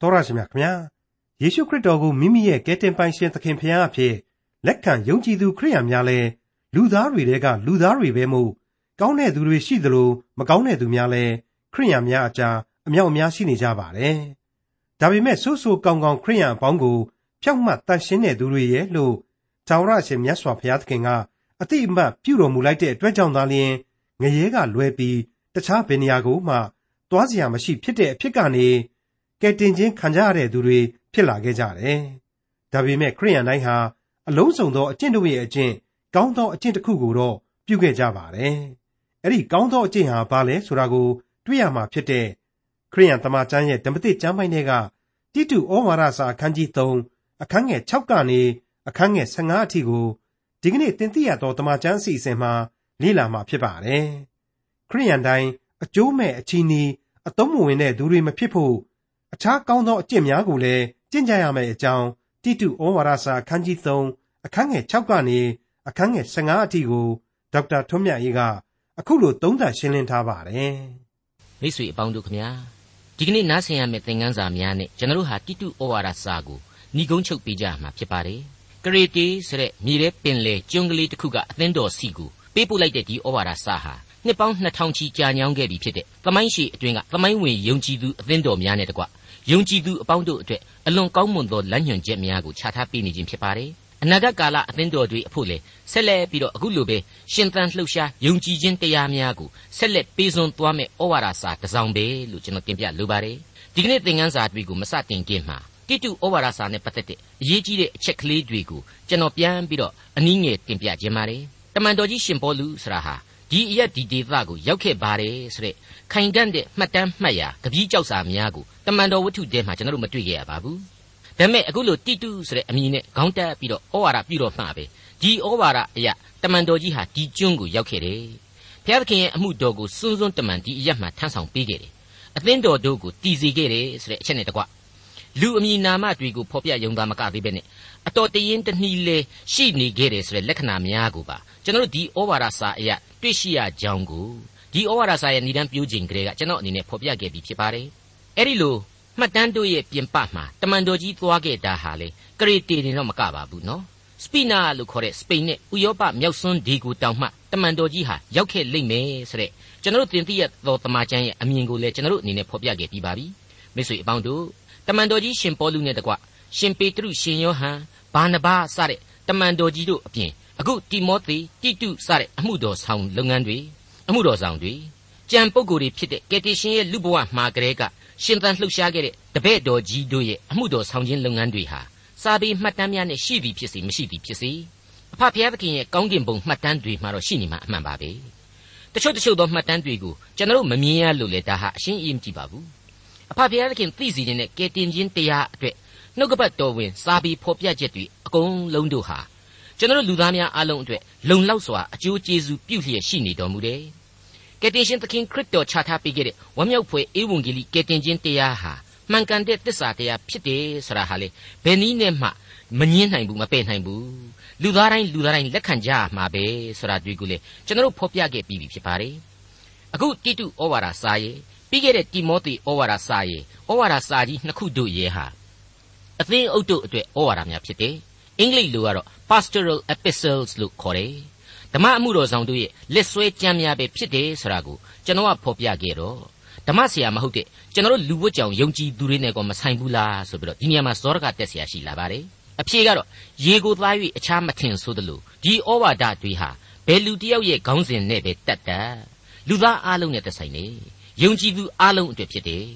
တော်ရရှိမြခင်ဗျာယေရှုခရစ်တော်ကိုမိမိရဲ့ကယ်တင်ပိုင်ရှင်သခင်ဖရာအဖြစ်လက်ခံယုံကြည်သူခရိယန်များလဲလူသားတွေတဲကလူသားတွေပဲမို့ကောင်းတဲ့သူတွေရှိသလိုမကောင်းတဲ့သူများလဲခရိယန်များအကြားအမြောက်အများရှိနေကြပါတယ်ဒါပေမဲ့ဆိုးဆိုးကောင်းကောင်းခရိယန်အပေါင်းကိုဖြောက်မှတ်တန်ရှင်းတဲ့သူတွေရဲ့လို့ထာဝရရှင်မြတ်စွာဘုရားသခင်ကအတိအမှတ်ပြုတော်မူလိုက်တဲ့အတွက်ကြောင့်သာလျှင်ငရဲကလွဲပြီးတခြားဘယ်နေရာကိုမှသွားစရာမရှိဖြစ်တဲ့အဖြစ်ကနေ ကယ်တင်ခြင်းခံကြရတဲ့သူတွေဖြစ်လာခဲ့ကြတယ်။ဒါပေမဲ့ခရိယန်တိုင်းဟာအလုံးစုံသောအကျင့်တို့ရဲ့အကျင့်ကောင်းသောအကျင့်တစ်ခုကိုတော့ပြုခဲ့ကြပါတယ်။အဲ့ဒီကောင်းသောအကျင့်ဟာဘာလဲဆိုတာကို တွေ့ရမှာဖြစ်တဲ့ခရိယန်တမန်ကျမ်းရဲ့ဓမ္မသစ်ကျမ်းပိုင်းတွေကတိတုဩဝါဒစာအခန်းကြီး3အခန်းငယ်6ကနေအခန်းငယ်15အထိကိုဒီကနေ့သင်သိရသောတမန်ကျမ်းအစီအစဉ်မှာလေ့လာမှာဖြစ်ပါတယ်။ခရိယန်တိုင်းအကျိုးမဲ့အချီးနီးအသုံးမဝင်တဲ့သူတွေမဖြစ်ဖို့ အခြားကောင်းသောအကျင့်များကိုလည်းကျင့်ကြရမယ့်အကြောင်းတိတုဩဝါဒစာအခန်းကြီး3အခန်းငယ်6ကနေအခန်းငယ်15အထိကိုဒေါက်တာထွန်းမြတ်ရေးကအခုလိုသုံးသပ်ရှင်းလင်းထားပါတယ်။မိတ်ဆွေအပေါင်းတို့ခမညာဒီကနေ့နားဆင်ရမယ့်သင်ခန်းစာများနဲ့ကျွန်တော်တို့ဟာတိတုဩဝါဒစာကိုညီကုန်းချုပ်ပေးကြမှာဖြစ်ပါတယ်။ကရေတေဆိုတဲ့မြေထဲပင်လေကျွန်းကလေးတစ်ခုကအသင်းတော်စီကိုပေးပို့လိုက်တဲ့ဒီဩဝါဒစာဟာနှစ်ပေါင်း2000ချီကြာညောင်းခဲ့ပြီဖြစ်တဲ့သမိုင်းရှည်အတွင်းကသမိုင်းဝင်ယုံကြည်သူအသင်းတော်များနဲ့တကွ ယုံကြည်သူအပေါင်းတို့အတွက်အလွန်ကောင်းမွန်သောလမ်းညွှန်ချက်များကိုချထားပေးနေခြင်းဖြစ်ပါတယ်။အနာဂတ်ကာလအသင်းတော်တွေအဖို့လေဆက်လက်ပြီးတော့အခုလိုပဲရှင်သန်လှုပ်ရှားယုံကြည်ခြင်းတရားများကိုဆက်လက်ပေးစွန်သွားမယ့်ဩဝါဒစာတစ်စောင်ပဲလို့ကျွန်တော်တင်ပြလိုပါတယ်။ဒီကနေ့သင်ခန်းစာတွေကိုမစတင်ခင်မှာတိတုဩဝါဒစာနဲ့ပတ်သက်တဲ့အရေးကြီးတဲ့အချက်ကလေးတွေကိုကျွန်တော်ပြန်ပြီးတော့အနည်းငယ်တင်ပြခြင်းပါတယ်။တမန်တော်ကြီးရှင်ပေါလုဆိုတာဟာ ဒီအရက်ဒီဒေသကိုရောက်ခဲ့ပါတယ်ဆိုတဲ့ခိုင်တန့်တဲ့မှတ်တမ်းမှတ်ရာကပီးကြောက်စာများကိုတမန်တော်ဝတ္ထုတဲမှာကျွန်တော်တို့မတွေ့ခဲ့ရပါဘူး။ဒါပေမဲ့အခုလိုတိတုဆိုတဲ့အမည်နဲ့ခေါင်းတက်ပြီးတော့ဩဝါဒပြုတော်မှာပဲဒီဩဝါဒအရာတမန်တော်ကြီးဟာဒီကျွန်းကိုရောက်ခဲ့တယ်။ဘုရားသခင်ရဲ့အမှုတော်ကိုစွန်းစွန်းတမန်ဒီအရက်မှာထမ်းဆောင်ပေးခဲ့တယ်။အသင်းတော်တို့ကိုတည်စေခဲ့တယ်ဆိုတဲ့အချက်နဲ့တကွလူအမည်နာမတွေကိုဖော်ပြယုံသားမကသေးပဲနဲ့ အတော်တရင်တနှီးလဲရှိနေခဲ့တယ်ဆိုတဲ့လက္ခဏာများကိုပါကျွန်တော်တို့ဒီဩဝါဒစာအရာတွေ့ရှိရကြောင်းကိုဒီဩဝါဒစာရဲ့ဏ္ဍန်ပြိုးခြင်းကလေးကကျွန်တော်အနေနဲ့ဖော်ပြခဲ့ပြီးဖြစ်ပါတယ်အဲ့ဒီလိုမှတ်တမ်းတို့ရဲ့ပြင်ပမှာတမန်တော်ကြီးသွားခဲ့တာဟာလေကရေတေတွေတော့မကပါဘူးနော်စပိနာလို့ခေါ်တဲ့စပိန်နဲ့ဥရောပမြောက်စွန်းဒီကိုတောင်မှတမန်တော်ကြီးဟာရောက်ခဲ့လိမ့်မယ်ဆိုတဲ့ကျွန်တော်တို့တင်ပြရသောတမန်ကျမ်းရဲ့အမြင်ကိုလည်းကျွန်တော်တို့အနေနဲ့ဖော်ပြခဲ့ပြီးပါပြီမိတ်ဆွေအပေါင်းတို့တမန်တော်ကြီးရှင်ပေါလုနဲ့တကွ ရှင်ပေတရုရှင်ယောဟန်ဘာနဘာစတဲ့တမန်တော်ကြီးတို့အပြင်အခုတိမောသေတိတုစတဲ့အမှုတော်ဆောင်လုပ်ငန်းတွေအမှုတော်ဆောင်တွေကြံပုဂ္ဂိုလ်တွေဖြစ်တဲ့ကယ်တင်ရှင်ရဲ့လူဘဝမှာကလေးကရှင်သန်လှုပ်ရှားခဲ့တဲ့တပည့်တော်ကြီးတို့ရဲ့အမှုတော်ဆောင်ခြင်းလုပ်ငန်းတွေဟာစာပေမှတ်တမ်းများနဲ့ရှိသည်ဖြစ်စေမရှိသည်ဖြစ်စေအဖဖျားသခင်ရဲ့ကောင်းကင်ဘုံမှတ်တမ်းတွေမှာတော့ရှိနေမှာအမှန်ပါပဲတချို့တချို့သောမှတ်တမ်းတွေကိုကျွန်တော်မမြင်ရလို့လေဒါဟာအရှင်းအင်းကြည့်ပါဘူးအဖဖျားသခင်သိစီခြင်းနဲ့ကယ်တင်ခြင်းတရားအတွက် နှုတ်ကပတ်တော်ဝင်စာပေဖော်ပြချက်တွေအကုန်လုံးတို့ဟာကျွန်တော်လူသားများအားလုံးအတွက်လုံလောက်စွာအကျိုးကျေးဇူးပြုလျက်ရှိနေတော်မူတယ်။ကယ်တင်ရှင်သခင်ခရစ်တော်ချထားပေးခဲ့တဲ့ဝမ်းမြောက်ဖွယ်ဧဝံဂေလိကယ်တင်ခြင်းတရားဟာမှန်ကန်တဲ့တစ္ဆာတရားဖြစ်တယ်ဆိုတာဟာလေဘယ်နည်းနဲ့မှမငင်းနိုင်ဘူးမပယ်နိုင်ဘူးလူသားတိုင်းလူသားတိုင်းလက်ခံကြရမှာပဲဆိုတာတွေ့ကိုလေကျွန်တော်ဖော်ပြခဲ့ပြီးပြီဖြစ်ပါတယ်အခုတိတုဩဝါဒစာရေးပြီးခဲ့တဲ့တိမောသေဩဝါဒစာရေးဩဝါဒစာကြီးနှစ်ခုတို့ရဲ့ဟာ အသင်းအုပ်တို့အတွက်ဩဝါဒများဖြစ်တယ်အင်္ဂလိပ်လိုကတော့ pastoral epistles လို့ခေါ်တယ်ဓမ္မအမှုတော်ဆောင်တို့ရဲ့လက်ဆွဲကြမ်းများပဲဖြစ်တယ်ဆိုတာကိုကျွန်တော်ကဖော်ပြခဲ့တော့ဓမ္မဆရာမဟုတ်တဲ့ကျွန်တော်လူဝတ်ကြောင်ယုံကြည်သူတွေနဲ့ကောမဆိုင်ဘူးလားဆိုပြီးတော့ဒီနေရာမှာစောရကတက်ဆရာရှိလာပါတယ်အဖြေကတော့ရေကိုသား၍အခြားမထင်ဆိုသလိုဒီဩဝါဒတွေဟာဘယ်လူတယောက်ရဲ့ခေါင်းစဉ်နဲ့ပဲတတ်တတ်လူသားအလုံးနဲ့သက်ဆိုင်နေယုံကြည်သူအလုံးအတွက်ဖြစ်တယ်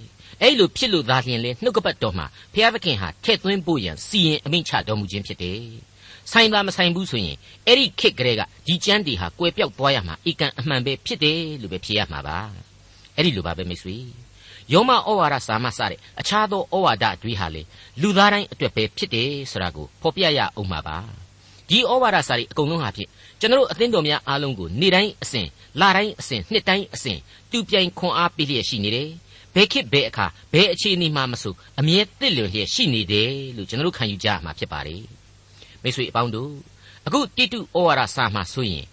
အဲ့လိုဖြစ်လို့သာလျှင်လေနှုတ်ကပတ်တော်မှာဘုရားသခင်ဟာထည့်သွင်းဖို့ရန်စီရင်အမိန့်ချတော်မူခြင်းဖြစ်တယ်။ဆိုင်သာမဆိုင်ဘူးဆိုရင်အဲ့ဒီခေတ်ကလေးကဒီကျမ်းတွေဟာကွယ်ပြောက်သွားရမှာအကန့်အမှန်ပဲဖြစ်တယ်လို့ပဲဖြေရမှာပါ။အဲ့ဒီလိုပါပဲမိတ်ဆွေ။ယောမဩဝါဒစာမစတဲ့အခြားသောဩဝါဒတွေဟာလေလူသားတိုင်းအတွက်ပဲဖြစ်တယ်ဆိုတာကိုဖော်ပြရအောင်ပါပါ။ဒီဩဝါဒစာတွေအကုန်လုံးဟာဖြင့်ကျွန်တော်အသင်းတော်များအားလုံးကိုနေ့တိုင်းအစဉ်လတိုင်းအစဉ်နှစ်တိုင်းအစဉ်တူပြိုင်ခွန်အားပေးလျက်ရှိနေတယ်။ ဘယ်ခေတ်ဘယ်အခါဘယ်အခြေအနေမှမဆိုအမြဲတစ်လျော်လျက်ရှိနေတယ်လို့ကျွန်တော်တို့ခံယူကြရမှာဖြစ်ပါတယ်မိတ်ဆွေအပေါင်းတို့အခုတိတုဩဝါဒစာမှာဆိုရင်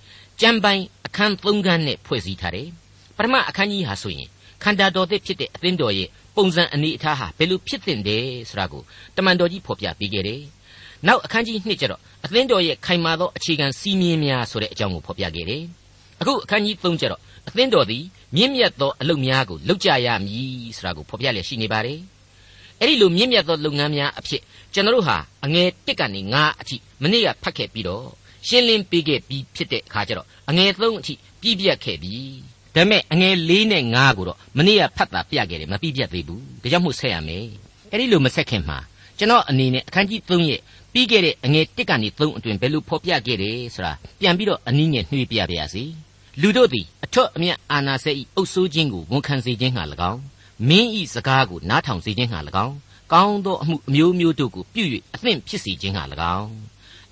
ကြံပိုင်အခန်း၃ခန်းနဲ့ဖွဲ့စည်းထားတယ်ပထမအခန်းကြီးဟာဆိုရင်ခန္ဓာတော်သစ်ဖြစ်တဲ့အသင်းတော်ရဲ့ပုံစံအနေအထားဟာဘယ်လိုဖြစ်တင်တယ်ဆိုတာကိုတမန်တော်ကြီးဖော်ပြပေးခဲ့တယ်။နောက်အခန်းကြီး2ကျတော့အသင်းတော်ရဲ့ခိုင်မာသောအခြေခံစီးမြင်များဆိုတဲ့အကြောင်းကိုဖော်ပြခဲ့တယ်။အခုအခန်းကြီး3ကျတော့ အသင်းတော်သည်မြင့်မြတ်သောအလုပ်များကိုလုပ်ကြရမည်ဆိုတာကိုဖော်ပြလျက်ရှိနေပါတယ်။အဲ့ဒီလိုမြင့်မြတ်သောလုပ်ငန်းများအဖြစ်ကျွန်တော်တို့ဟာအငယ်1ကနေ9အထိမနေ့ကဖတ်ခဲ့ပြီးတော့ရှင်းလင်းပေးခဲ့ပြီးဖြစ်တဲ့အခါကျတော့အငယ်3အထိပြည့်ပြတ်ခဲ့ပြီဒါပေမဲ့အငယ်၄နဲ့၅ကိုတော့မနေ့ကဖတ်တာပြခဲ့တယ်မပြည့်ပြတ်သေးဘူးဒါကြောင့်မို့ဆက်ရမယ်အဲ့ဒီလိုမဆက်ခင်မှာကျွန်တော်အနေနဲ့အခန်းကြီး3ရဲ့ပြီးခဲ့တဲ့အငယ်1ကနေ3အတွင်ဘယ်လိုဖော်ပြခဲ့တယ်ဆိုတာပြန်ပြီးတော့အနည်းငယ်နှွှေးပြပါရစေ လူတို့သည်အထွတ်အမြတ်အာနာစက်ဤအုပ်ဆိုးခြင်းကိုဝန်ခံစေခြင်းဟာ၎င်းမင်းဤစကားကိုနားထောင်စေခြင်းဟာ၎င်းကောင်းသောအမှုအမျိုးမျိုးတို့ကိုပြု၍အသင့်ဖြစ်စေခြင်းဟာ၎င်း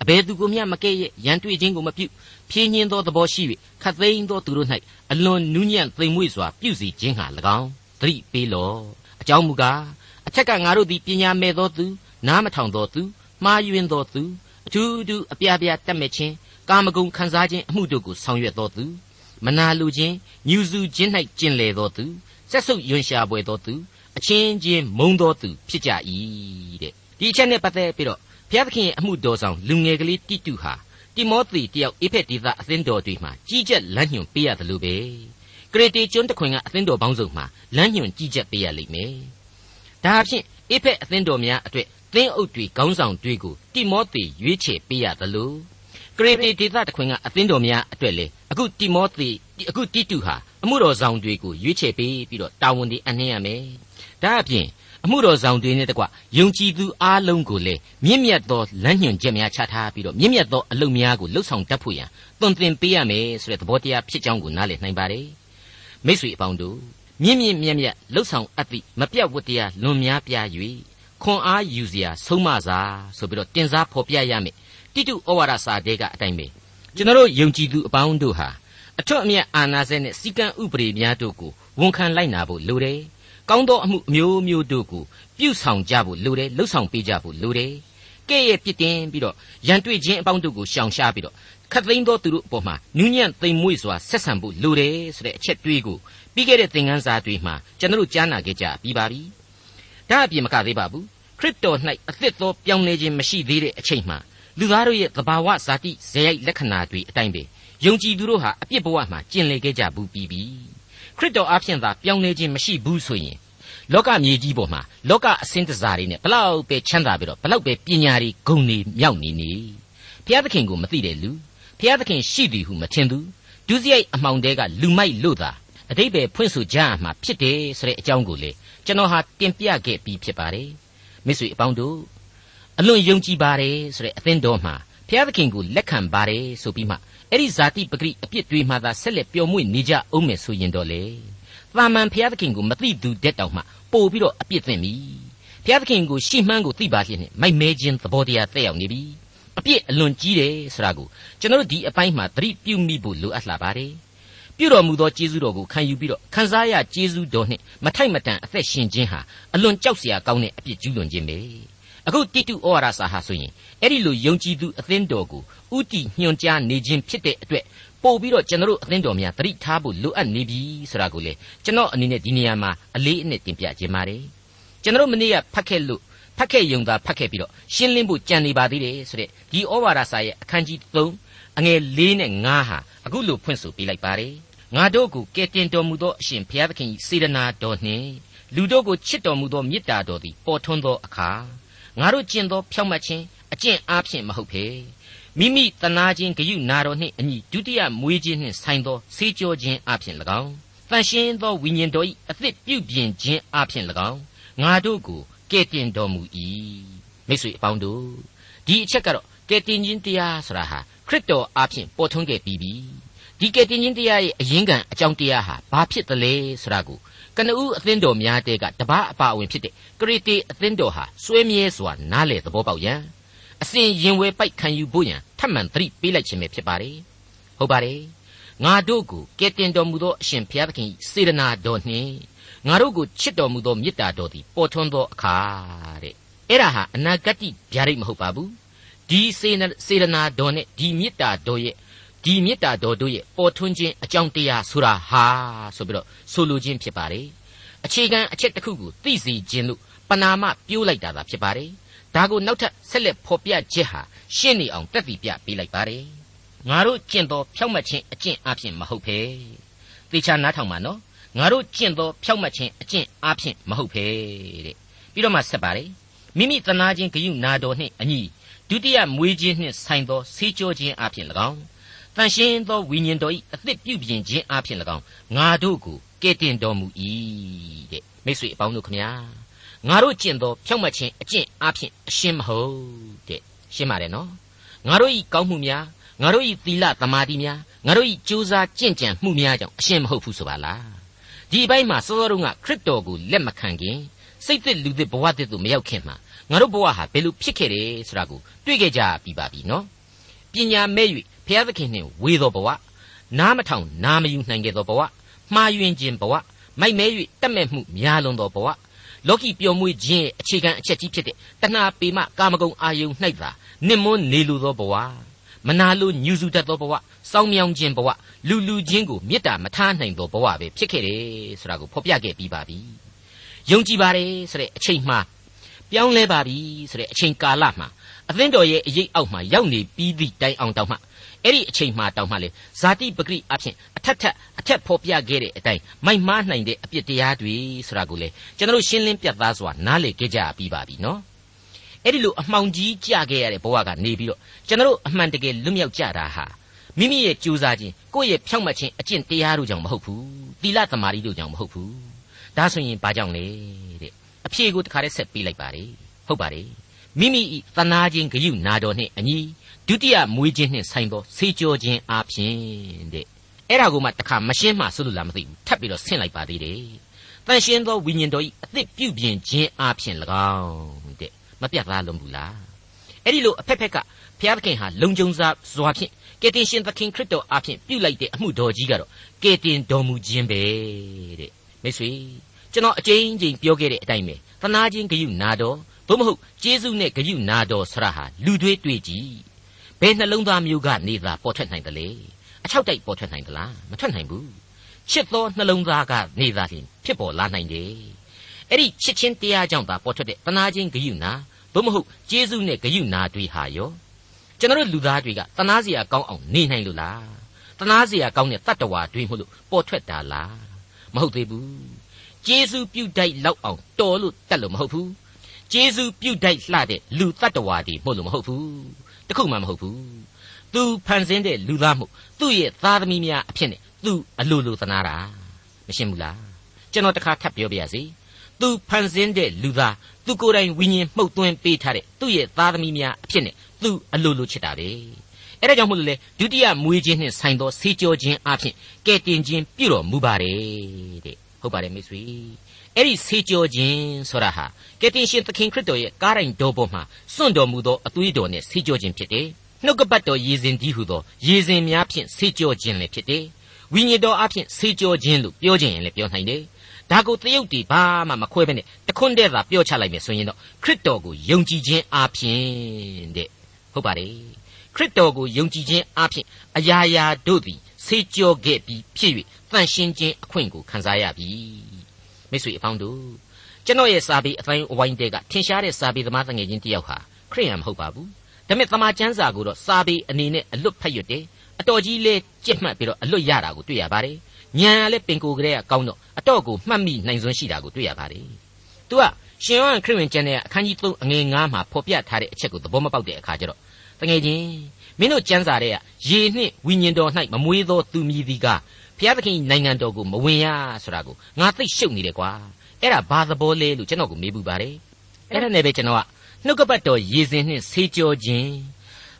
အဘယ်သူကိုမျှမကဲ့ရဲ့ရန်တွေ့ခြင်းကိုမပြုဖြင်းညင်းသောသဘောရှိ၍ခတ်သိမ်းသောသူတို့၌အလွန်နူးညံ့သိမ်မွေ့စွာပြုစီခြင်းဟာ၎င်းသတိပေးလော့အကြောင်းမူကားအထက်ကငါတို့သည်ပညာမဲ့သောသူနားမထောင်သောသူမှားယွင်းသောသူအထူးထူးအပြားပြားတတ်မဲ့ခြင်းကာမဂုဏ်ခံစားခြင်းအမှုတို့ကိုဆောင်ရွက်သောသူ မနာလိုခြင်းညူစုခြင်း၌ကျင်လေသောသူဆက်ဆုပ်ယွန်ရှာပွေသောသူအချင်းချင်းမုံသောသူဖြစ်ကြ၏တဲ့ဒီအချက်နဲ့ပတ်သက်ပြီးတော့ဘုရားသခင်ရဲ့အမှုတော်ဆောင်လူငယ်ကလေးတိတုဟာတိမောသေတယောက်အေဖက်ဒေသအသင်းတော်တွေမှာကြီးကြပ်လမ်းညွှန်ပေးရတယ်လို့ပဲကရေတေကျွန်းတစ်ခွင်ကအသင်းတော်ပေါင်းစုံမှာလမ်းညွှန်ကြီးကြပ်ပေးရလိမ့်မယ်ဒါအဖြစ်အေဖက်အသင်းတော်များအတွက်သင်းအုပ်တွေခေါင်းဆောင်တွေကိုတိမောသေရွေးချယ်ပေးရတယ်လို့ကရေတေဒေသတစ်ခွင်ကအသင်းတော်များအတွက်လေ အခုတိမောသေအခုတိတုဟာအမှုတော်ဆောင်တွေကိုရွေးချယ်ပေးပြီးတော့တာဝန်တွေအနှင်းရမယ်ဒါအပြင်အမှုတော်ဆောင်တွေနဲ့တကွယုံကြည်သူအားလုံးကိုလည်းမြင့်မြတ်သောလမ်းညွှန်ချက်များချထားပြီးတော့မြင့်မြတ်သောအလုပ်များကိုလှုပ်ဆောင်တတ်ဖို့ရန်သွန်သင်ပေးရမယ်ဆိုတဲ့သဘောတရားဖြစ်ကြောင်းကိုနားလည်နိုင်ပါတယ်မိတ်ဆွေအပေါင်းတို့မြင့်မြင့်မြတ်မြတ်လှုပ်ဆောင်အပ်သည့်မပြတ်ဝတ္တရားလွန်များပြား၍ခွန်အားယူစရာဆုံးမစာဆိုပြီးတော့တင်စားဖော်ပြရမယ်တိတုဩဝါဒစာတဲကအတိုင်းပဲ ကျွန်တော်တို့ယုံကြည်သူအပေါင်းတို့ဟာအထွတ်အမြတ်အာနာစက်နဲ့စီကံဥပဒေများတို့ကိုဝန်ခံလိုက်နာဖို့လိုတယ်ကောင်းသောအမှုအမျိုးမျိုးတို့ကိုပြုဆောင်ကြဖို့လိုတယ်လှုပ်ဆောင်ပေးကြဖို့လိုတယ်ကဲ့ရဲ့ပြစ်တင်ပြီးတော့ရန်တွေ့ခြင်းအပေါင်းတို့ကိုရှောင်ရှားပြီးတော့ခတ်သိမ်းသောသူတို့အပေါ်မှာနူးညံ့သိမ်မွေ့စွာဆက်ဆံဖို့လိုတယ်ဆိုတဲ့အချက်တွေးကိုပြီးခဲ့တဲ့သင်ခန်းစာတွေမှာကျွန်တော်တို့ကြားနာခဲ့ကြပြီးပါပြီဒါအပြင်မကသေးပါဘူးခရစ်တော်၌အသစ်သောပြောင်းလဲခြင်းမရှိသေးတဲ့အချိန်မှာ လူသားတို့ရဲ့သဘာဝဇာတိဇယိုက်လက္ခဏာတွေအတိုင်းပဲယုံကြည်သူတို့ဟာအပြစ်ဘဝမှာကျင်လည်ခဲ့ကြဘူးပြီးပြီခရစ်တော်အဖျင်သာပြောင်းလဲခြင်းမရှိဘူးဆိုရင်လောကမြေကြီးပေါ်မှာလောကအစင်းတစားတွေနဲ့ဘလောက်ပဲချမ်းသာပြီးတော့ဘလောက်ပဲပညာတွေဂုဏ်တွေမြောက်နေနေဘုရားသခင်ကိုမသိတဲ့လူဘုရားသခင်ရှိသည်ဟုမထင်သူဒုစရိုက်အမှောင်တဲကလူမိုက်လို့သာအတိတ်ပဲဖွင့်ဆိုကြရမှာဖြစ်တယ်ဆိုတဲ့အကြောင်းကိုလေကျွန်တော်ဟာတင်ပြခဲ့ပြီးဖြစ်ပါတယ်မိတ်ဆွေအပေါင်းတို့ အလွန်ယုံကြည်ပါတယ်ဆိုတဲ့အသင်းတော်မှာဘုရားသခင်ကိုလက်ခံပါတယ်ဆိုပြီးမှအဲ့ဒီဇာတိပဂရိအပြစ်တွေမှသာဆက်လက်ပျော်မွေ့နေကြအောင်မယ်ဆိုရင်တော့လေတာမန်ဘုရားသခင်ကိုမသိသူတဲ့တောင်မှပို့ပြီးတော့အပြစ်သင့်ပြီဘုရားသခင်ကိုရှေ့မှန်းကိုသိပါလျက်နဲ့မိုက်မဲခြင်းသဘောတရားတက်ရောက်နေပြီအပြစ်အလွန်ကြီးတယ်ဆိုတာကိုကျွန်တော်တို့ဒီအပိုင်းမှာသတိပြုမိဖို့လိုအပ်လာပါတယ်ပြုတော်မူသောကျေးဇူးတော်ကိုခံယူပြီးတော့ခံစားရကျေးဇူးတော်နှင့်မထိုက်မတန်အသက်ရှင်ခြင်းဟာအလွန်ကြောက်စရာကောင်းတဲ့အပြစ်ကျူးလွန်ခြင်းပဲ အခုတိတုဩဝါဒစာဟာဆိုရင်အဲ့ဒီလိုယုံကြည်သူအသင်းတော်ကိုဥတီညွှန်ကြားနေခြင်းဖြစ်တဲ့အတွက်ပို့ပြီးတော့ကျွန်တော်တို့အသင်းတော်များသတိထားဖို့လိုအပ်နေပြီဆိုတာကိုလေကျွန်တော်အနေနဲ့ဒီနေရာမှာအလေးအနက်တင်ပြခြင်းပါတယ်ကျွန်တော်တို့မနေ့ကဖတ်ခဲ့လို့ဖတ်ခဲ့ယုံသာဖတ်ခဲ့ပြီးတော့ရှင်းလင်းဖို့ကြံနေပါသေးတယ်ဆိုတဲ့ဒီဩဝါဒစာရဲ့အခန်းကြီး3အငယ်4နဲ့5ဟာအခုလိုဖွင့်ဆိုပေးလိုက်ပါတယ်ငါတို့ကိုကယ်တင်တော်မူသောအရှင်ဘုရားသခင်စေတနာတော်နှင့်လူတို့ကိုချစ်တော်မူသောမေတ္တာတော်သည်ပေါ်ထွန်းသောအခါ ငါတို့ကျင့်သောဖြောင့်မတ်ခြင်းအကျင့်အားဖြင့်မဟုတ်ပေမိမိတနာခြင်းဂယုနာတော်နှင့်အညီဒုတိယမွေးခြင်းနှင့်ဆိုင်သောဆေးကြောခြင်းအပြင်၎င်းတန်ရှင်းသောဝိညာဉ်တော်၏အသစ်ပြုပြင်ခြင်းအပြင်၎င်းငါတို့ကိုကယ်တင်တော်မူ၏မိတ်ဆွေအပေါင်းတို့ဒီအချက်ကတော့ကယ်တင်ခြင်းတရားဆိုတာဟာခရစ်တော်အပြင်ပေါ်ထွန်းခဲ့ပြီးပြီဒီကယ်တင်ခြင်းတရားရဲ့အရင်းခံအကြောင်းတရားဟာဘာဖြစ်သလဲဆိုတာကို ကနဦးအသင်းတော်များတဲကတပားအပါအဝင်ဖြစ်တဲ့ကရစ်တေအသင်းတော်ဟာစွဲမြဲစွာနားလေသဘောပေါက်ရန်အစဉ်ရင်ဝယ်ပိုက်ခံယူဖို့ရန်ထပ်မံသတိပေးလိုက်ခြင်းပဲဖြစ်ပါတယ်ဟုတ်ပါတယ်ငါတို့ကိုကယ်တင်တော်မူသောအရှင်ဘုရားသခင်စေတနာတော်နှင့်ငါတို့ကိုချစ်တော်မူသောမေတ္တာတော်သည်ပေါ်ထွန်းသောအခါတဲ့အဲ့ဒါဟာအနာဂတ်ဗျာဒိတ်မဟုတ်ပါဘူးဒီစေတနာတော်နဲ့ဒီမေတ္တာတော်ရဲ့ ဒီမေတ္တာတော်တို့ရဲ့ပေါ်ထွန်းခြင်းအကြောင်းတရားဆိုတာဟာဆိုပြီးတော့ဆိုလိုခြင်းဖြစ်ပါတယ်အအခြေခံအချက်တစ်ခုကိုသိစေခြင်းလို့ပနာမပြိုးလိုက်တာသာဖြစ်ပါတယ်ဒါကိုနောက်ထပ်ဆက်လက်ဖော်ပြချက်ဟာရှင်းနေအောင်တက်တည်ပြပေးလိုက်ပါတယ်ငါတို့ကျင့်သောဖြောက်မှတ်ခြင်းအကျင့်အဖြစ်မဟုတ်ဖဲသေချာနားထောင်ပါနော်ငါတို့ကျင့်သောဖြောက်မှတ်ခြင်းအကျင့်အဖြစ်မဟုတ်ဖဲတဲ့ပြီးတော့မှဆက်ပါတယ်မိမိတနာခြင်းဂယုနာတော်နှင့်အညီဒုတိယမွေးခြင်းနှင့်ဆိုင်သောဆေးကြောခြင်းအဖြစ်၎င်း တန်ရှင်းသောဝိညာဉ်တော်၏အသစ်ပြုပြင်ခြင်းအဖြစ်၎င်းငါတို့ကိုကဲ့တင်တော်မူ၏တဲ့မိတ်ဆွေအပေါင်းတို့ခမညာငါတို့ကျင့်သောဖြောက်မှတ်ခြင်းအကျင့်အဖြစ်အရှင်းမဟုတ်တဲ့ရှင်းပါတယ်နော်ငါတို့ဤကောင်းမှုများငါတို့ဤသီလသမာဓိများငါတို့ဤကြိုးစားကြင့်ကြံမှုများကြောင့်အရှင်းမဟုတ်ဘူးဆိုပါလားဒီအပိုင်းမှာစောစောတုန်းကခရစ်တော်ကိုလက်မခံခင်စိတ်သက်လူသစ်ဘဝသစ်သို့မရောက်ခင်မှာငါတို့ဘဝဟာဘယ်လိုဖြစ်ခဲ့တယ်ဆိုတာကိုတွေ့ခဲ့ကြပြီးပါပြီနော်ပညာမဲ့၍ ဘုရားသခင်နှင့်ဝေသောဘဝနားမထောင်နားမယူနိုင်ခဲ့သောဘဝမှားယွင်းခြင်းဘဝမိုက်မဲ၍တက်မဲ့မှုများလွန်သောဘဝလောကီပျော်မွေ့ခြင်းရဲ့အခြေခံအချက်ကြီးဖြစ်တဲ့တဏှာပေမကာမဂုဏ်အာယုန်၌သာနစ်မွန်းနေလိုသောဘဝမနာလိုညူစုတတ်သောဘဝစောင်းမြောင်ခြင်းဘဝလူလူချင်းကိုမေတ္တာမထားနိုင်သောဘဝပဲဖြစ်ခဲ့တယ်ဆိုတာကိုဖော်ပြခဲ့ပြီးပါပြီယုံကြည်ပါတယ်ဆိုတဲ့အချိန်မှပြောင်းလဲပါပြီဆိုတဲ့အချိန်ကာလမှာအသင်းတော်ရဲ့အရေးအောက်မှာရောက်နေပြီးသည့်တိုင်အောင်တောင်မှ အဲ့ဒီအချိန်မှတောင်မှလေဇာတိပဂရိအဖြစ်အထက်ထက်အထက်ဖော်ပြခဲ့တဲ့အတိုင်းမိုက်မားနိုင်တဲ့အပြစ်တရားတွေဆိုတာကိုလေကျွန်တော်ရှင်းလင်းပြတ်သားစွာနားလည်ခဲ့ကြပြီးပါပြီနော်အဲ့ဒီလိုအမှောင်ကြီးကြခဲ့ရတဲ့ဘဝကနေပြီးတော့ကျွန်တော်အမှန်တကယ်လွတ်မြောက်ကြတာဟာမိမိရဲ့ကြိုးစားခြင်းကိုယ့်ရဲ့ဖြောင့်မတ်ခြင်းအကျင့်တရားတို့ကြောင့်မဟုတ်ဘူးသီလသမာဓိတို့ကြောင့်မဟုတ်ဘူးဒါဆိုရင်ဘာကြောင့်လဲတဲ့အဖြေကိုတခါတည်းဆက်ပေးလိုက်ပါလေဟုတ်ပါတယ်မိမိဤသနာခြင်းဂယုနာတော်နှင့်အညီ ဒုတိယမွေးခြင်းနှင့်ဆိုင်သောဆေးကြောခြင်းအပြင်တဲ့အဲ့ဒါကိုမှတခါမရှင်းမှဆိုလို့လားမသိဘူးထပ်ပြီးတော့ဆင့်လိုက်ပါသေးတယ်တန်ရှင်းသောဝိညာဉ်တော်ဤအသစ်ပြုပြင်ခြင်းအပြင်၎င်းတဲ့မပြတ်သားလုံးဘူးလားအဲ့ဒီလိုအဖက်ဖက်ကဘုရားသခင်ဟာလုံခြုံစွာစွာဖြင့်ကယ်တင်ရှင်သခင်ခရစ်တော်အဖင်ပြုလိုက်တဲ့အမှုတော်ကြီးကတော့ကယ်တင်တော်မူခြင်းပဲတဲ့မိတ်ဆွေကျွန်တော်အကြိမ်ကြိမ်ပြောခဲ့တဲ့အတိုင်းပဲသနာချင်းဂယုနာတော်ဘုမဟုတ်ကျေးဇူးနဲ့ဂယုနာတော်ဆရာဟာလူတွေးတွေ့ကြည့် ဘယ်နှလုံးသားမျိုးကနေသာပေါ်ထွက်နိုင်တယ်လေအချောက်တိုက်ပေါ်ထွက်နိုင်သလားမထွက်နိုင်ဘူးချစ်သောနှလုံးသားကနေသာဖြင့်ဖြစ်ပေါ်လာနိုင်တယ်အဲ့ဒီချစ်ချင်းတရားကြောင့်သာပေါ်ထွက်တဲ့သနာချင်းဂယုနာဘုမဟုတ်ကျေးဇူးနဲ့ဂယုနာတွေဟာရောကျွန်တော်တို့လူသားတွေကတနာစရာကောင်းအောင်နေနိုင်လို့လားတနာစရာကောင်းတဲ့တတ္တဝါတွေမို့လို့ပေါ်ထွက်တာလားမဟုတ်သေးဘူးကျေးဇူးပြုတိုက်လောက်အောင်တော်လို့တတ်လို့မဟုတ်ဘူးကျေးဇူးပြုတိုက်လှတဲ့လူတတ္တဝါတွေမို့လို့မဟုတ်ဘူး တခုမှမဟုတ်ဘူးသူဖန်ဆင်းတဲ့လူသားမှုသူ့ရဲ့သားသမီးများအဖြစ်နဲ့သူအလိုလိုသနာတာမရှင်းဘူးလားကျွန်တော်တခါထပ်ပြောပြရစီသူဖန်ဆင်းတဲ့လူသားသူကိုယ်တိုင်ဝိညာဉ်မှုတ်သွင်းပေးထားတဲ့သူ့ရဲ့သားသမီးများအဖြစ်နဲ့သူအလိုလိုချစ်တာပဲအဲ့ဒါကြောင့်မို့လို့လေဒုတိယမွေးခြင်းနဲ့ဆိုင်သောဆေးကြောခြင်းအဖြစ်ကဲတင်ခြင်းပြုတော်မူပါတယ်တဲ့ဟုတ်ပါတယ်မိတ်ဆွေ အဲ့ဒီဆေးကြောခြင်းဆိုတာဟာကယ်တင်ရှင်သခင်ခရစ်တော်ရဲ့ကားတိုင်းတော်ပေါ်မှာစွန့်တော်မူသောအသွေးတော်နဲ့ဆေးကြောခြင်းဖြစ်တယ်နှုတ်ကပတ်တော်ရည်စင်ကြီးဟုသောရည်စင်များဖြင့်ဆေးကြောခြင်းလည်းဖြစ်တယ်ဝိညာဉ်တော်အဖြစ်ဆေးကြောခြင်းလို့ပြောခြင်းရင်လည်းပြောနိုင်တယ်ဒါကိုတရုတ်တီဘာမှမခွဲဘဲနဲ့တခွန်းတည်းသာပြောချလိုက်မယ်ဆိုရင်တော့ခရစ်တော်ကိုယုံကြည်ခြင်းအပြင်တဲ့ဟုတ်ပါတယ်ခရစ်တော်ကိုယုံကြည်ခြင်းအပြင်အရာရာတို့သည်ဆေးကြောခဲ့ပြီးဖြစ်၍တန်ရှင်းခြင်းအခွင့်ကိုခံစားရပြီ မိတ်ဆွေအပေါင်းတို့ကျွန်တော်ရဲ့စာပေအတိုင်းအဝိုင်းတဲကထင်ရှားတဲ့စာပေသမားတငယ်ချင်းတယောက်ဟာခရိယန်မဟုတ်ပါဘူးဒါပေမဲ့သမာကျမ်းစာကိုတော့စာပေအနေနဲ့အလွတ်ဖတ်ရွတ်တယ်အတော်ကြီးလေးကြက်မှတ်ပြီးတော့အလွတ်ရတာကိုတွေ့ရပါတယ်ဉာဏ်ကလည်းပင်ကိုယ်ကလေးကကောင်းတော့အတော့ကိုမှတ်မိနိုင်စွမ်းရှိတာကိုတွေ့ရပါတယ်သူကရှင်ယောဟန်ခရစ်ဝင်ကျမ်းရဲ့အခန်းကြီး3အငယ်9မှာဖော်ပြထားတဲ့အချက်ကိုသဘောမပေါက်တဲ့အခါကျတော့တကယ်ချင်းမင်းတို့ကျမ်းစာတွေကရေနှင့်ဝိညာဉ်တော်၌မမွေးသောသူမြည်သည်က ဘုရားသခင်နိုင်ငံတော်ကိုမဝင်ရဆိုတာကိုငါသိရှုပ်နေတယ်ကွာအဲ့ဒါဘာသဘောလဲလို့ကျွန်တော်ကိုမေးပူပါတယ်အဲ့ဒါနဲ့ပဲကျွန်တော်ကနှုတ်ကပတ်တော်ရေစင်နှင့်ဆေးကြောခြင်း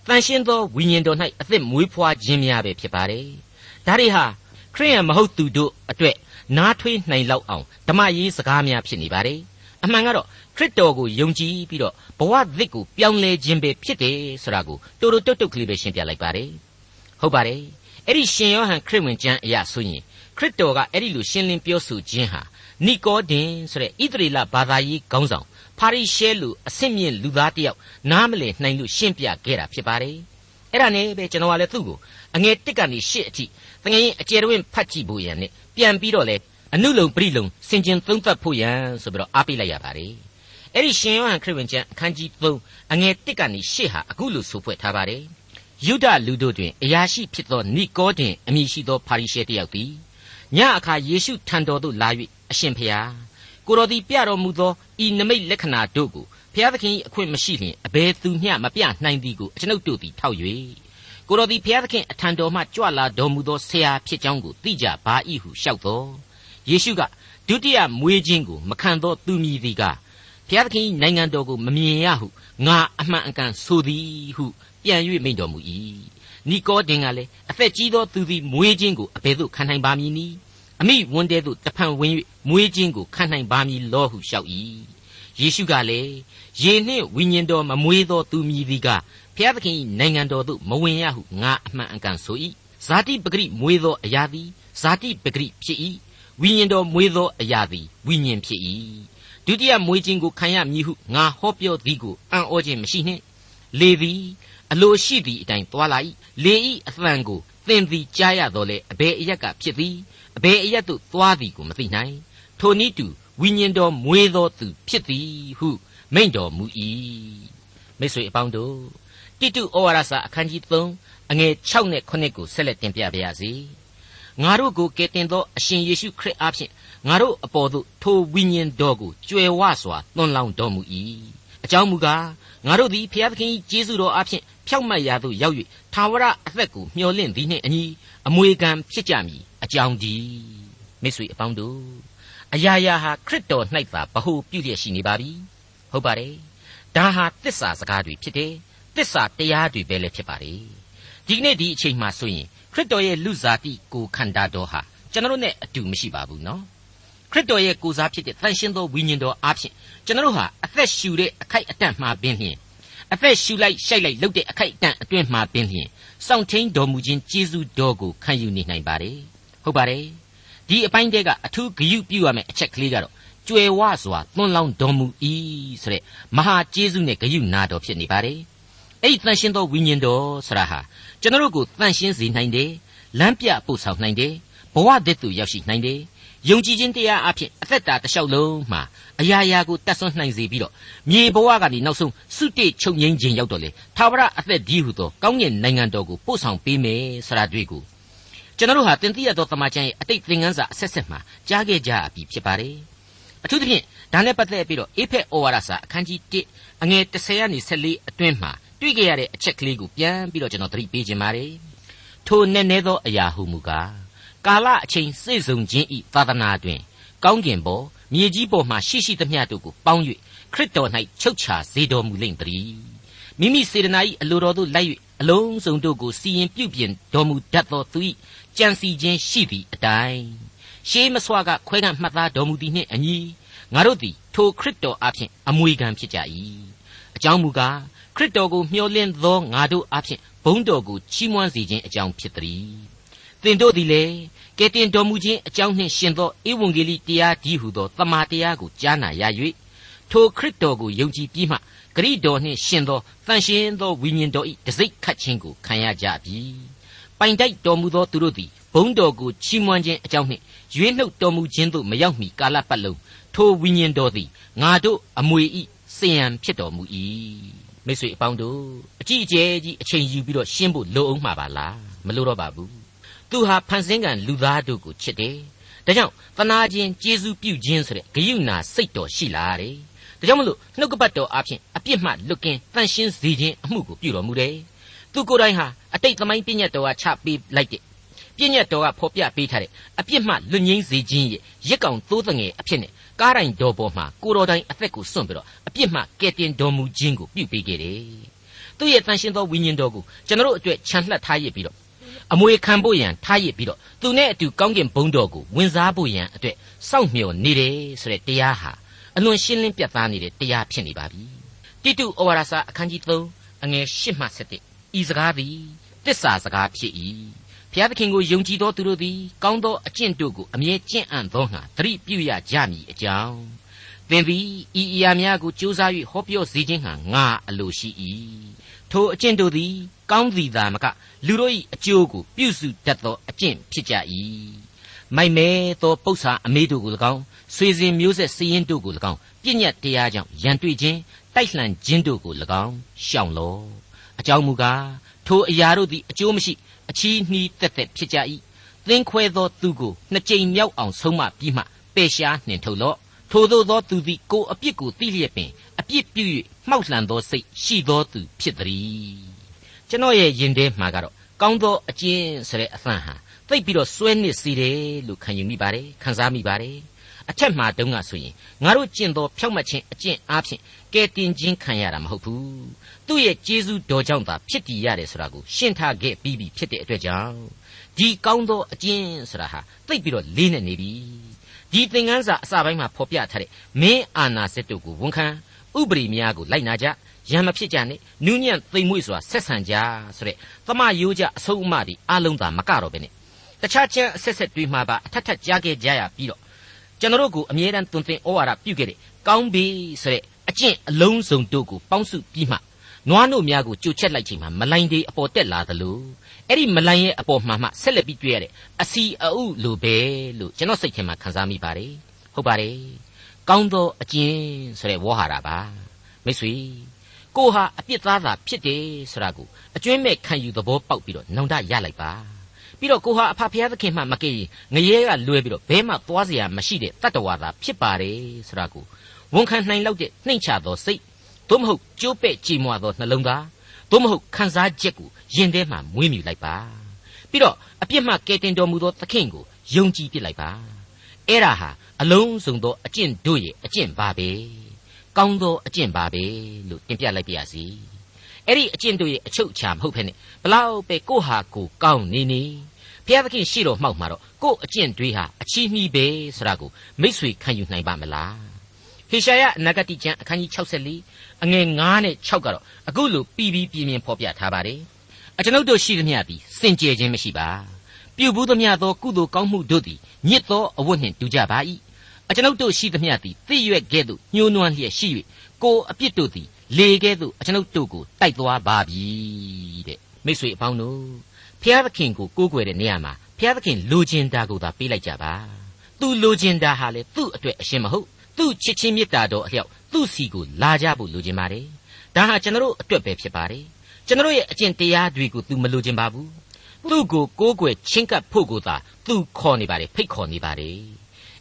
တန်ရှင်းသောဝိညာဉ်တော်၌အသက်မွေးဖွားခြင်းများပဲဖြစ်ပါတယ်ဒါတွေဟာခရိယံမဟုတ်သူတို့အတွက်နားထွေးနိုင်လောက်အောင်ဓမ္မရေးစကားများဖြစ်နေပါတယ်အမှန်ကတော့ခရစ်တော်ကိုယုံကြည်ပြီးတော့ဘဝသစ်ကိုပြောင်းလဲခြင်းပဲဖြစ်တယ်ဆိုတာကိုတိုးတိုးတုတ်တုတ်ကလေးပဲရှင်းပြလိုက်ပါတယ်ဟုတ်ပါတယ် အဲ့ဒီရှင်ယောဟန်ခရစ်ဝင်ကျမ်းအရာဆိုရင်ခရစ်တော်ကအဲ့ဒီလိုရှင်းလင်းပြောဆိုခြင်းဟာနီကောဒင်ဆိုတဲ့ဣသရေလဘာသာရေးခေါင်းဆောင်ဖာရိရှဲလူအဆင့်မြင့်လူသားတယောက်နားမလည်နိုင်လို့ရှင်းပြခဲ့တာဖြစ်ပါတယ်အဲ့ဒါနဲ့ပဲကျွန်တော်ကလည်းသူ့ကိုအငယ်တစ်ကနေရှစ်အထိတငယ်ရင်အကျယ်တွင်ဖတ်ကြည့်ဖို့ရန်နဲ့ပြန်ပြီးတော့လေအနုလုံပရိလုံစင်ကျင်သုံးသပ်ဖို့ရန်ဆိုပြီးတော့အားပေးလိုက်ရပါတယ်အဲ့ဒီရှင်ယောဟန်ခရစ်ဝင်ကျမ်းအခန်းကြီး3အငယ်1ကနေ8ဟာအခုလိုဆိုဖွဲ့ထားပါတယ် ယုဒလူတို့တွင်အရာရှိဖြစ်သောနိကောဒင်အမည်ရှိသောဖာရိရှဲတယောက်သည်ညအခါယေရှုထံတော်သို့လာ၍အရှင်ဖျားကိုတော်သည်ပြတော်မူသောဤနမိတ်လက္ခဏာတို့ကိုဖျားသခင်၏အခွင့်မရှိလျင်အဘယ်သူမျှမပြနိုင်သည်ကိုအကျွန်ုပ်တို့သည်ထောက်၍ကိုတော်သည်ဖျားသခင်အထံတော်မှကြွလာတော်မူသောဆရာဖြစ်ကြောင်းကိုသိကြပါ၏ဟုလျှောက်တော်ယေရှုကဒုတိယမွေးခြင်းကိုမခံသောသူမည်သည်က ဘုရားသခင်နိုင်ငံတော်ကိုမမြင်ရဟုငါအမှန်အကန်ဆိုသည်ဟုပြန်၍မိန့်တော်မူ၏နီကောဒင်ကလည်းအသက်ကြီးသောသူသည်မွေးခြင်းကိုအဘယ်သို့ခံနိုင်ပါမည်နည်းအမိဝန်တဲသို့တဖန်ဝင်၍မွေးခြင်းကိုခံနိုင်ပါမည်လောဟုလျှောက်၏ယေရှုကလည်းယေနှင့်ဝိညာဉ်တော်မမွေးသောသူမည်သည်ကဘုရားသခင်နိုင်ငံတော်သို့မဝင်ရဟုငါအမှန်အကန်ဆို၏ဇာတိပဂရိမွေးသောအရာသည်ဇာတိပဂရိဖြစ်၏ဝိညာဉ်တော်မွေးသောအရာသည်ဝိညာဉ်ဖြစ်၏ ဒုတိယမွေးခြင်းကိုခံရမည်ဟုငါဟောပြောသည်ကိုအံ့ဩခြင်းမရှိနှင့်လေသည်အလိုရှိသည့်အတိုင်းသွားလိုက်လေဤအသံကိုသင်သည်ကြားရတော်လေအဘယ်အရက်ကဖြစ်သည်အဘယ်အရက်သို့သွားသည်ကိုမသိနိုင်ထိုနည်းတူဝိညာဉ်တော်မွေးသောသူဖြစ်သည်ဟုမိန့်တော်မူ၏မိတ်ဆွေအပေါင်းတို့တိတုဩဝါဒစာအခန်းကြီး3အငယ်6နဲ့9ကိုဆက်လက်တင်ပြပါရစေ ငါတို့ကိုကယ်တင်သောအရှင်ယေရှုခရစ်အားဖြင့်ငါတို့အပေါ်သို့ထိုဝိညာဉ်တော်ကိုကြွယ်ဝစွာသွန်လောင်းတော်မူ၏အကြောင်းမူကားငါတို့သည်ဖျားသခင်၏ကျေးဇူးတော်အားဖြင့်ဖြောက်မတ်ရာသို့ရောက်၍သာဝရအသက်ကိုမျှော်လင့်သည်နှင့်အညီအမွေခံဖြစ်ကြမည်အကြောင်းဒီမိတ်ဆွေအပေါင်းတို့အရာရာဟာခရစ်တော်၌သာဗဟုပြုလျက်ရှိနေပါပြီဟုတ်ပါတယ်ဒါဟာတစ္ဆာစကားတွေဖြစ်တယ်တစ္ဆာတရားတွေပဲလည်းဖြစ်ပါတယ်ဒီကနေ့ဒီအချိန်မှဆိုရင် ခရစ်တော်ရဲ့လူစားတိကိုခန္ဓာတော်ဟာကျွန်တော်တို့နဲ့အတူမရှိပါဘူးနော်ခရစ်တော်ရဲ့ကိုစားဖြစ်တဲ့တန်ရှင်းသောဝိညာဉ်တော်အားဖြင့်ကျွန်တော်တို့ဟာအသက်ရှူတဲ့အခိုက်အတန့်မှာပင်လျင်အသက်ရှူလိုက်ရှိုက်လိုက်လုပ်တဲ့အခိုက်အတန့်အတွင်းမှာပင်လျင်စောင့်ထိန်တော်မူခြင်းကျေးဇူးတော်ကိုခံယူနေနိုင်ပါတယ်ဟုတ်ပါတယ်ဒီအပိုင်းတဲကအထူးဂရုပြုရမယ့်အချက်ကလေးကတော့ကြွယ်ဝစွာသွန်လောင်းတော်မူ၏ဆိုတဲ့မဟာကျေးဇူးနဲ့ဂရုနာတော်ဖြစ်နေပါတယ်အဲ့ဒီတန်ရှင်းသောဝိညာဉ်တော်ဆရာဟာ ကျွန်တော်တို့ကိုတန်ရှင်းစေနိုင်တယ်လမ်းပြပို့ဆောင်နိုင်တယ်ဘဝတည်သူရောက်ရှိနိုင်တယ်ယုံကြည်ခြင်းတရားအဖြစ်အသက်တာတစ်လျှောက်လုံးမှာအရာရာကိုတတ်ဆွမ်းနိုင်စေပြီးတော့မြေဘဝကနေနောက်ဆုံးစုတိချုပ်ငိမ့်ခြင်းရောက်တော့လေသာဝရအသက်ဒီဟုသောကောင်းကင်နိုင်ငံတော်ကိုပို့ဆောင်ပေးမယ်ဆရာတွေ့ကိုကျွန်တော်တို့ဟာတင်တိရသောတမန်ကျန်ရဲ့အတိတ်သင်ခန်းစာအဆက်ဆက်မှာကြားခဲ့ကြပြီဖြစ်ပါတယ်အထူးသဖြင့်ဒါနဲ့ပတ်သက်ပြီးတော့အေဖက်ဩဝါဒစာအခန်းကြီး1အငယ်30ကနေ14အတွင်းမှာ တွေ့ကြရတဲ့အချက်ကလေးကိုပြန်ပြီးတော့ကျွန်တော်သတိပေးခြင်းပါတယ်ထိုနည်းနည်းသောအရာဟုမူကားကာလအချိန်စိတ်ဆုံခြင်းဤသာသနာတွင် ကောင်းကင်ပေါ်မြေကြီးပေါ်မှရှိရှိသမျှတို့ကိုပေါင်း၍ခရစ်တော်၌ချုပ်ချာစေတော်မူလိမ့်တည်းမိမိစေတနာ၏အလိုတော်သို့လိုက်၍အလုံးစုံတို့ကိုစီရင်ပြုပြင်တော်မူတတ်သောသူ၏ကြံစီခြင်းရှိသည့်အတိုင်းရှေးမစွာကခွဲကန့်မှတ်သားတော်မူသည်နှင့်အညီငါတို့သည်ထိုခရစ်တော်အဖင်အမွေခံဖြစ်ကြ၏အကြောင်းမူကား ခရစ်တော်ကိုမျှော်လင့်သောငါတို့အဖင်ဘုန်းတော်ကိုချီးမွမ်းစေခြင်းအကြောင်းဖြစ်သည်သင်တို့သည်လည်းကယ်တင်တော်မူခြင်းအကြောင်းနှင့်ရှင်သောဧဝံဂေလိတရားဒီဟုသောတမန်တရားကိုကြားနာရ၍ထိုခရစ်တော်ကိုယုံကြည်ပြီးမှဂရိတော်နှင့်ရှင်သောတန်ရှင်သောဝိညာဉ်တော်၏တစိ့ခတ်ခြင်းကိုခံရကြပြီပိုင်တိုက်တော်မူသောသူတို့သည်ဘုန်းတော်ကိုချီးမွမ်းခြင်းအကြောင်းနှင့်ရွေးနှုတ်တော်မူခြင်းသို့မရောက်မီကာလပတ်လုံးထိုဝိညာဉ်တော်သည်ငါတို့အမွေဤစေယံဖြစ်တော်မူ၏ မိတ်ဆွေအပေါင်းတို့အကြည့်အကျဲကြီးအချိန်ယူပြီးတော့ရှင်းဖို့လိုအောင်မှာပါလားမလိုတော့ပါဘူးသူဟာဖန်ဆင်းကံလူသားတို့ကိုချစ်တယ်ဒါကြောင့်သနာခြင်းကျေးဇူးပြုခြင်းဆိုတဲ့ဂယုဏစိတ်တော်ရှိလာတယ်ဒါကြောင့်မလို့နှုတ်ကပတ်တော်အဖြစ်အပြစ်မှလွတ်ကင်းတန်ရှင်းစေခြင်းအမှုကိုပြုတော်မူတယ်သူကိုယ်တိုင်ဟာအတိတ်သမိုင်းပြည့်ညတ်တော်ကချပေးလိုက်တဲ့ပြည့်ညတ်တော်ကဖော်ပြပေးထားတဲ့အပြစ်မှလွတ်ငင်းစေခြင်းရဲ့ရစ်ကောင်သိုးတငယ်အဖြစ်နဲ့ ကားတိုင်းတော်ပေါ်မှာကိုတော်တိုင်အသက်ကိုစွန့်ပြီးတော့အပြစ်မှကယ်တင်တော်မူခြင်းကိုပြုပေးခဲ့တယ်။သူ့ရဲ့တန်ရှင်းသောဝိညာဉ်တော်ကိုကျွန်တော်တို့အတွက်ခြံလှပ်ထားရပြီးတော့အမွေခံဖို့ရန်ထားရပြီးတော့သူနဲ့အတူကောင်းကင်ဘုံတော်ကိုဝင်စားဖို့ရန်အတွက်စောင့်မျှော်နေတယ်ဆိုတဲ့တရားဟာအလွန်ရှင်းလင်းပြတ်သားနေတဲ့တရားဖြစ်နေပါပြီ။တိတုဩဝါဒစာအခန်းကြီး3အငယ်8မှ7ဤစကားသည်တစ္ဆာစကားဖြစ်၏ ဘုရားသခင်ကိုယုံကြည်သောသူတို့သည်ကောင်းသောအကျင့်တို့ကိုအမြဲကျင့်အံ့သောငှာသတိပြုရကြမည်အကြောင်းသင်သည်ဤအရာများကိုကြိုးစား၍ဟောပြောစေခြင်းဟာငါအလိုရှိ၏ထိုအကျင့်တို့သည်ကောင်းသည်သာမကလူတို့၏အကျိုးကိုပြုစုတတ်သောအကျင့်ဖြစ်ကြ၏မိုက်မဲသောပု္ပ္ပာအမေတို့ကို၎င်းဆွေစဉ်မျိုးဆက်စည်ရင်တို့ကို၎င်းပြည့်ညတ်တရားကြောင့်ရန်တွေ့ခြင်းတိုက်လှန်ခြင်းတို့ကို၎င်းရှောင်လော့အကြောင်းမူကားထိုအရာတို့သည်အကျိုးမရှိ အချီးနှီးတက်တက်ဖြစ်ကြ၏သင်ခွဲသောသူကိုနှစ်ကြိမ်မြောက်အောင်ဆုံးမပြီးမှပယ်ရှားနှင်ထုတ်လော့ထိုသို့သောသူသည်ကိုအပြစ်ကိုသိလျက်ပင်အပြစ်ပြု၍မှောက်လှန်သောစိတ်ရှိသောသူဖြစ်သည်ကျွန်တော်ရဲ့ယင်ထဲမှာကတော့ကောင်းသောအကျင့်ဆိုတဲ့အသံဟာသိပ်ပြီးတော့စွဲနစ်စေတယ်လို့ခံယူမိပါတယ်ခံစားမိပါတယ် အထက်မှာတုန်းကဆိုရင်ငါတို့ကျင့်သောဖြောက်မှတ်ခြင်းအကျင့်အားဖြင့်ကဲတင်ခြင်းခံရတာမဟုတ်ဘူးသူ့ရဲ့ကျေးဇူးတော်ကြောင့်သာဖြစ်တည်ရတယ်ဆိုတာကိုရှင်းထားခဲ့ပြီးပြီဖြစ်တဲ့အတွက်ကြောင့်ဒီကောင်းသောအကျင့်ဆိုတာဟာသိပ်ပြီးတော့လေးနဲ့နေပြီဒီသင်ခန်းစာအစပိုင်းမှာဖော်ပြထားတဲ့မင်းအာနာစစ်တို့ကိုဝန်ခံဥပရိများကိုလိုက်နာကြရံမဖြစ်ကြနဲ့နူးညံ့သိမ်မွေ့စွာဆက်ဆံကြဆိုတဲ့သမယိုးကြအဆုံးအမတွေအလုံးသာမကတော့ပဲနဲ့တခြားချမ်းအဆက်ဆက်တွေးမှာပါအထက်ထက်ကြားခဲ့ကြရပြီးတော့ ကျွန်တော်တို့ကိုအမြဲတမ်းတွင်တင်ဩဝါဒပြုခဲ့တဲ့ကောင်းပြီဆိုတဲ့အကျင့်အလုံးစုံတို့ကိုပေါင်းစုပြီးမှနွားနို့များကိုကြိုချက်လိုက်ချိန်မှာမလိုင်းတွေအပေါ်တက်လာသလိုအဲ့ဒီမလိုင်းရဲ့အပေါ်မှာမှဆက်လက်ပြီးတွေ့ရတဲ့အစီအဥလိုပဲလို့ကျွန်တော်စိတ်ထဲမှာခံစားမိပါတယ်ဟုတ်ပါတယ်ကောင်းသောအကျင့်ဆိုတဲ့ဝေါ်ဟာတာပါမိတ်ဆွေကိုဟာအပြစ်သားသာဖြစ်တယ်ဆိုတာကိုအကျွမ်းမဲ့ခံယူသဘောပေါက်ပြီးတော့နောင်တရလိုက်ပါ ပြီးတော့ကိုဟာအဖဖျားသခင်မှမကည်ငရဲကလွဲပြီးတော့ဘဲမှသွားเสียမရှိတဲ့တတ္တဝါသာဖြစ်ပါတယ်ဆိုတာကိုဝန်ခံနိုင်လောက်တဲ့နှိမ့်ချသောစိတ်သို့မဟုတ်ကြိုးပဲ့ကြည်မွသောနှလုံးသားသို့မဟုတ်ခံစားချက်ကိုယင်ထဲမှာမွေးမြူလိုက်ပါပြီးတော့အပြစ်မှကယ်တင်တော်မူသောသခင်ကိုယုံကြည်ပြစ်လိုက်ပါအဲ့ဒါဟာအလုံးစုံသောအကျင့်တို့ရဲ့အကျင့်ပါပဲကောင်းသောအကျင့်ပါပဲလို့တင်ပြလိုက်ပါရစေ အဲ့ဒီအကျင့်တို့ရဲ့အချုပ်အခြာမဟုတ်ဖ ೇನೆ ဘလောက်ပဲကိုဟာကိုကောင်းနေနေဘုရားသခင်ရှိတော်မှောက်မှာတော့ကို့အကျင့်တွေးဟာအချီးနှီးပဲဆိုတာကိုမိษွေခံယူနိုင်ပါမလားဟေရှာယအနာဂတိကျမ်းအခန်းကြီး64အငယ်9နဲ့6ကတော့အခုလိုပြီးပြီးပြင်းပြင်းဖော်ပြထားပါတယ်အကျွန်ုပ်တို့ရှိသမျှသည်စင်ကြယ်ခြင်းမရှိပါပြုဘူးသမျှသောကုသိုလ်ကောင်းမှုတို့သည်ညစ်သောအဝတ်နှင့်တူကြပါ၏အကျွန်ုပ်တို့ရှိသမျှသည်သိရွက်ကဲ့သို့ညှိုးနွမ်းလျက်ရှိ၍ကိုအပြစ်တို့သည် လေကဲ့သို့အကျွန်ုပ်တို့ကိုတိုက်သွားပါပြီတဲ့မိတ်ဆွေအပေါင်းတို့ဖျားသခင်ကိုကိုးကွယ်တဲ့နေရာမှာဖျားသခင်လိုချင်တာကိုသာပေးလိုက်ကြပါသူလိုချင်တာဟာလေသူ့အတွက်အရှင်းမဟုတ်သူ့ချစ်ချင်းမေတ္တာတော်အလျောက်သူ့စီကိုလာကြဖို့လိုချင်ပါတယ်ဒါဟာကျွန်တော်အတွက်ပဲဖြစ်ပါတယ်ကျွန်တော်ရဲ့အကျင့်တရားတွေကိုသူမလိုချင်ပါဘူးသူ့ကိုကိုးကွယ်ချင်းကပ်ဖို့ကိုသာသူခေါ်နေပါတယ်ဖိတ်ခေါ်နေပါတယ်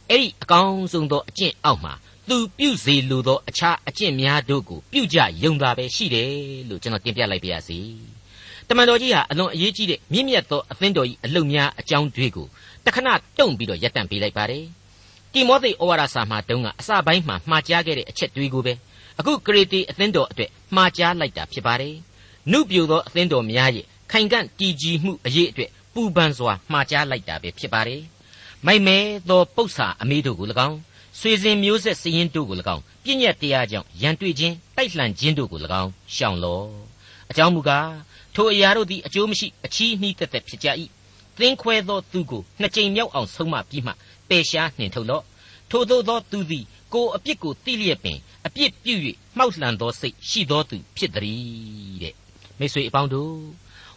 အဲ့ဒီအကောင်းဆုံးသောအကျင့်အောက်မှာ သူပြုစေလိုသောအခြားအကျင့်များတို့ကိုပြုကြယုံတာပဲရှိတယ်လို့ကျွန်တော်တင်ပြလိုက်ပါရစေတမန်တော်ကြီးဟာအလွန်အရေးကြီးတဲ့မြင့်မြတ်သောအသင်းတော်ကြီးအလုံများအကြောင်းတွေကိုတခဏတုံ့ပြီးတော့ရပ်တန့်ပေးလိုက်ပါတယ်တိမောသေဩဝါဒစာမှာတုန်းကအစပိုင်းမှာမှားကြားခဲ့တဲ့အချက်တွေကိုပဲအခုဂရေတီအသင်းတော်အတွက်မှားကြားလိုက်တာဖြစ်ပါတယ်နုပြိုသောအသင်းတော်များရဲ့ခိုင်ကန့်တည်ကြည်မှုအရေးအတွက်ပူပန်စွာမှားကြားလိုက်တာပဲဖြစ်ပါတယ်မိုက်မဲသောပု္ပ္ပာအမေတို့ကို၎င်း ဆွေစဉ်မျိုးဆက်စည်ရင်တို့ကို၎င်းပြည့်ညက်တရားကြောင့်ရန်တွေ့ခြင်းတိုက်လှန်ခြင်းတို့ကို၎င်းရှောင်လော့အကြောင်းမူကားထိုအရာတို့သည်အကျိုးမရှိအချီးနှီးသက်သက်ဖြစ်ကြ၏သင်ခွဲသောသူကိုနှစ်ကြိမ်မြောက်အောင်ဆုံးမပြီးမှပယ်ရှားနှင်ထုတ်လော့ထို့သောသောသူသည်ကိုအပြစ်ကိုသိလျက်ပင်အပြစ်ပြု၍မှောက်လှန်သောစိတ်ရှိသောသူဖြစ်သည်တဲ့မိတ်ဆွေအပေါင်းတို့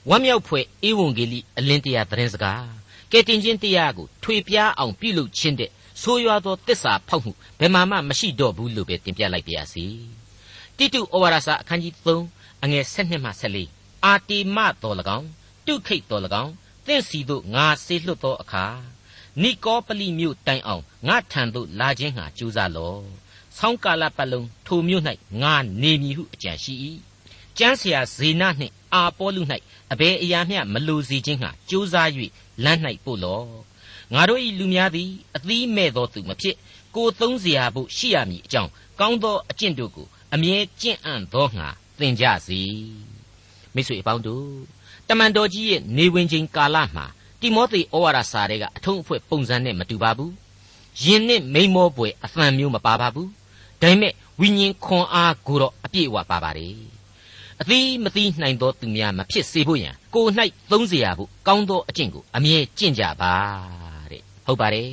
ဝမ်းမြောက်ဖွယ်ဧဝံဂေလိအလင်းတရားသတင်းစကားကဲတင်ချင်းတရားကိုထွေပြားအောင်ပြုလုပ်ခြင်းတဲ့ ဆိုးရွားသောတစ္ဆာဖောက်မှုဘယ်မှမှမရှိတော့ဘူးလို့ပဲတင်ပြလိုက်ပါရစေတိတုဩဝါဒစာအခန်းကြီး3အငယ်7မှ14အာတိမတော်၎င်းတုခိတ်တော်၎င်းသင့်စီတို့ငါဆေးလွတ်သောအခါနိကောပလိမြို့တိုင်အောင်ငါထံသို့လာခြင်းငှာကြိုးစားလော့ဆောင်းကာလပတ်လုံးထိုမြို့၌ငါနေမည်ဟုအကြံရှိ၏ကျမ်းဆရာဇေနနှင့်အာပေါလု၌အဘယ်အရာမျှမလိုစီခြင်းငှာကြိုးစား၍လမ်း၌ပို့လော့ ငါတို့၏လူများသည်အသီးမဲ့သောသူမဖြစ်ကိုသုံးเสียဖို့ရှိရမည်အကြောင်းကောင်းသောအကျင့်တို့ကိုအမြဲကျင့်အံ့သောငါသင်ကြစေမိတ်ဆွေအပေါင်းတို့တမန်တော်ကြီးရဲ့နေဝင်ချိန်ကာလမှာတိမောသေဩဝါဒစာတွေကအထုံးအဖွဲ့ပုံစံနဲ့မတူပါဘူးယင်နဲ့မိန်မောပွေအဖန်မျိုးမပါပါဘူးဒါပေမဲ့ဝိညာဉ်ခွန်အားကိုတော့အပြည့်အဝပါပါတယ်အသီးမသီးနိုင်သောသူများမဖြစ်စေဖို့ရန်ကို၌သုံးเสียဖို့ကောင်းသောအကျင့်ကိုအမြဲကျင့်ကြပါတဲ့ ဟုတ်ပါတယ်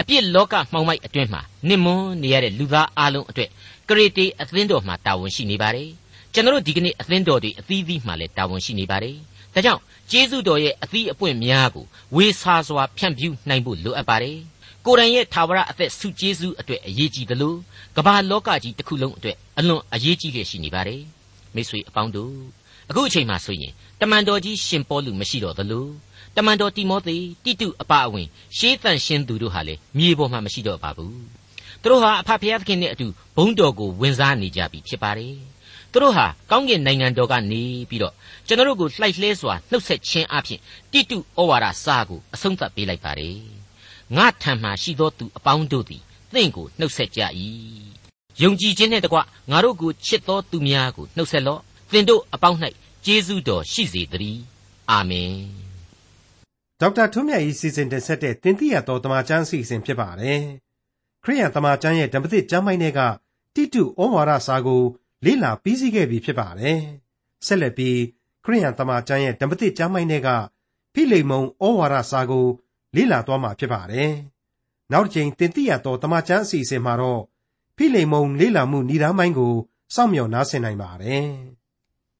အပြစ်လောကမှောင်မိုက်အတွင်းမှာနစ်မွန်းနေရတဲ့လူသားအလုံးအတွက်ကရေတေအသင်းတော်မှာတာဝန်ရှိနေပါတယ်ကျွန်တော်တို့ဒီကနေ့အသင်းတော်တွေအသီးသီးမှာလည်းတာဝန်ရှိနေပါတယ်ဒါကြောင့်ကျေးဇူးတော်ရဲ့အသီးအပွင့်များကိုဝေဆာစွာဖြန့်ဖြူးနိုင်ဖို့လိုအပ်ပါတယ်ကိုယ်တိုင်ရဲ့ထာဝရအသက်ဆုကျေးဇူးအတွက်အရေးကြီးသလိုကမ္ဘာလောကကြီးတစ်ခုလုံးအတွက်အလွန်အရေးကြီးလျက်ရှိနေပါတယ်မိတ်ဆွေအပေါင်းတို့အခုအချိန်မှဆိုရင်တမန်တော်ကြီးရှင်ပေါလုမရှိတော့သလို တမန်တော်တိမောသေတိတုအပအဝင်ရှေးတန်ရှင်းသူတို့ဟာလည်းမြေပေါ်မှာမရှိတော့ပါဘူးသူတို့ဟာအဖဖျားသခင်နဲ့အတူဘုန်းတော်ကိုဝင်စားနေကြပြီဖြစ်ပါတယ်သူတို့ဟာကောင်းကင်နိုင်ငံတော်ကနေပြီးတော့ကျွန်တော်တို့ကိုလှိုက်လှဲစွာနှုတ်ဆက်ခြင်းအပြင်တိတုဩဝါဒစာကိုအဆုံးသတ်ပေးလိုက်ပါတယ်ငါထံမှရှိသောသူအပေါင်းတို့သည်သင်ကိုနှုတ်ဆက်ကြ၏ယုံကြည်ခြင်းနဲ့တကွငါတို့ကိုချစ်သောသူများကိုနှုတ်ဆက်လော့သင်တို့အပေါင်း၌ကျေးဇူးတော်ရှိစေတည်းအာမင် ဒေါက်တာထွန်းမြတ်၏စီစဉ်တင်ဆက်တဲ့တင်ပြရတော်တမချန်းစီစဉ်ဖြစ်ပါတယ်ခရိယံတမချန်းရဲ့ဓမ္မသစ်ကျမ်းပိုင်းတွေကတိတုဩဝါဒစာကိုလေ့လာပြီးစီးခဲ့ပြီဖြစ်ပါတယ်ဆက်လက်ပြီးခရိယံတမချန်းရဲ့ဓမ္မသစ်ကျမ်းပိုင်းတွေကဖိလိမုန်ဩဝါဒစာကိုလေ့လာသွားမှာဖြစ်ပါတယ်နောက်တစ်ချိန်တင်ပြရတော်တမချန်းအစီအစဉ်မှာတော့ဖိလိမုန်လေ့လာမှုဏ္ဍာန်းပိုင်းကိုစောင့်မျှော်နားဆင်နိုင်ပါတယ်။